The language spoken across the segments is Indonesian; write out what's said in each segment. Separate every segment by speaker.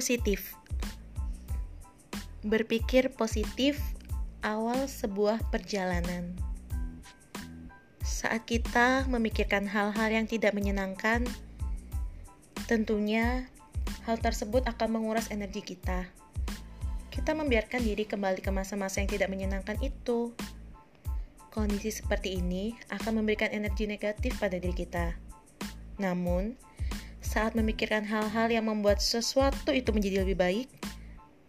Speaker 1: Positif Berpikir positif awal sebuah perjalanan. Saat kita memikirkan hal-hal yang tidak menyenangkan, tentunya hal tersebut akan menguras energi kita. Kita membiarkan diri kembali ke masa-masa yang tidak menyenangkan itu. Kondisi seperti ini akan memberikan energi negatif pada diri kita. Namun, saat memikirkan hal-hal yang membuat sesuatu itu menjadi lebih baik,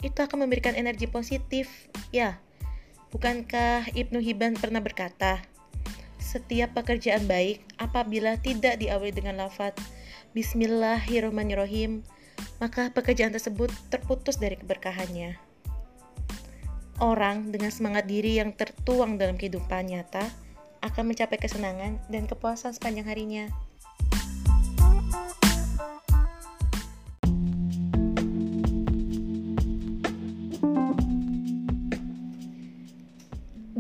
Speaker 1: itu akan memberikan energi positif. Ya, bukankah Ibnu Hibban pernah berkata, setiap pekerjaan baik apabila tidak diawali dengan lafaz Bismillahirrahmanirrahim, maka pekerjaan tersebut terputus dari keberkahannya. Orang dengan semangat diri yang tertuang dalam kehidupan nyata akan mencapai kesenangan dan kepuasan sepanjang harinya.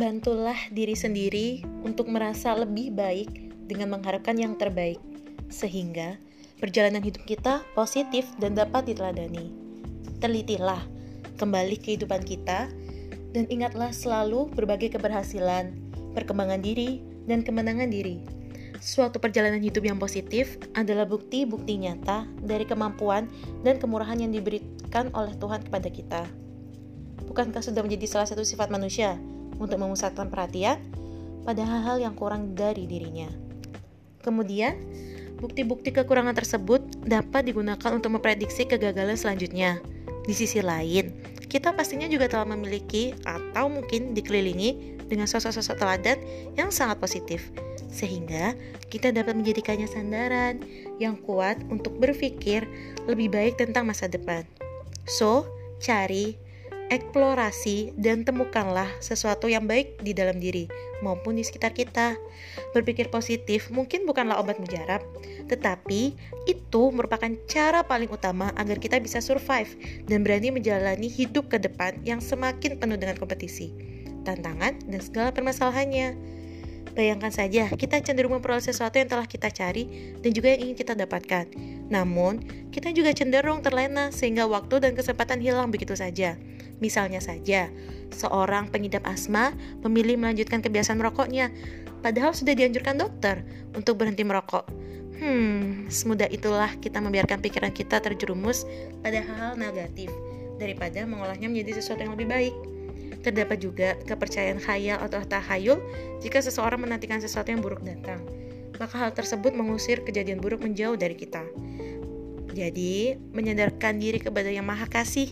Speaker 1: Bantulah diri sendiri untuk merasa lebih baik dengan mengharapkan yang terbaik, sehingga perjalanan hidup kita positif dan dapat diteladani. Telitilah kembali kehidupan kita, dan ingatlah selalu berbagai keberhasilan, perkembangan diri, dan kemenangan diri. Suatu perjalanan hidup yang positif adalah bukti-bukti nyata dari kemampuan dan kemurahan yang diberikan oleh Tuhan kepada kita. Bukankah sudah menjadi salah satu sifat manusia untuk memusatkan perhatian pada hal-hal yang kurang dari dirinya. Kemudian, bukti-bukti kekurangan tersebut dapat digunakan untuk memprediksi kegagalan selanjutnya. Di sisi lain, kita pastinya juga telah memiliki atau mungkin dikelilingi dengan sosok-sosok teladan yang sangat positif, sehingga kita dapat menjadikannya sandaran yang kuat untuk berpikir lebih baik tentang masa depan. So, cari eksplorasi dan temukanlah sesuatu yang baik di dalam diri maupun di sekitar kita. Berpikir positif mungkin bukanlah obat mujarab, tetapi itu merupakan cara paling utama agar kita bisa survive dan berani menjalani hidup ke depan yang semakin penuh dengan kompetisi, tantangan, dan segala permasalahannya. Bayangkan saja, kita cenderung memperoleh sesuatu yang telah kita cari dan juga yang ingin kita dapatkan. Namun, kita juga cenderung terlena sehingga waktu dan kesempatan hilang begitu saja. Misalnya saja, seorang pengidap asma memilih melanjutkan kebiasaan merokoknya, padahal sudah dianjurkan dokter untuk berhenti merokok. Hmm, semudah itulah kita membiarkan pikiran kita terjerumus pada hal-hal negatif daripada mengolahnya menjadi sesuatu yang lebih baik. Terdapat juga kepercayaan khayal atau tahayul jika seseorang menantikan sesuatu yang buruk datang. Maka hal tersebut mengusir kejadian buruk menjauh dari kita. Jadi, menyadarkan diri kepada Yang Maha Kasih.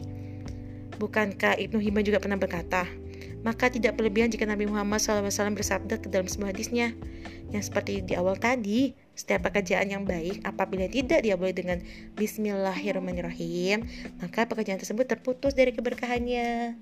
Speaker 1: Bukankah Ibnu Hibban juga pernah berkata, maka tidak berlebihan jika Nabi Muhammad SAW bersabda ke dalam sebuah hadisnya yang seperti di awal tadi setiap pekerjaan yang baik apabila tidak diawali dengan Bismillahirrahmanirrahim maka pekerjaan tersebut terputus dari keberkahannya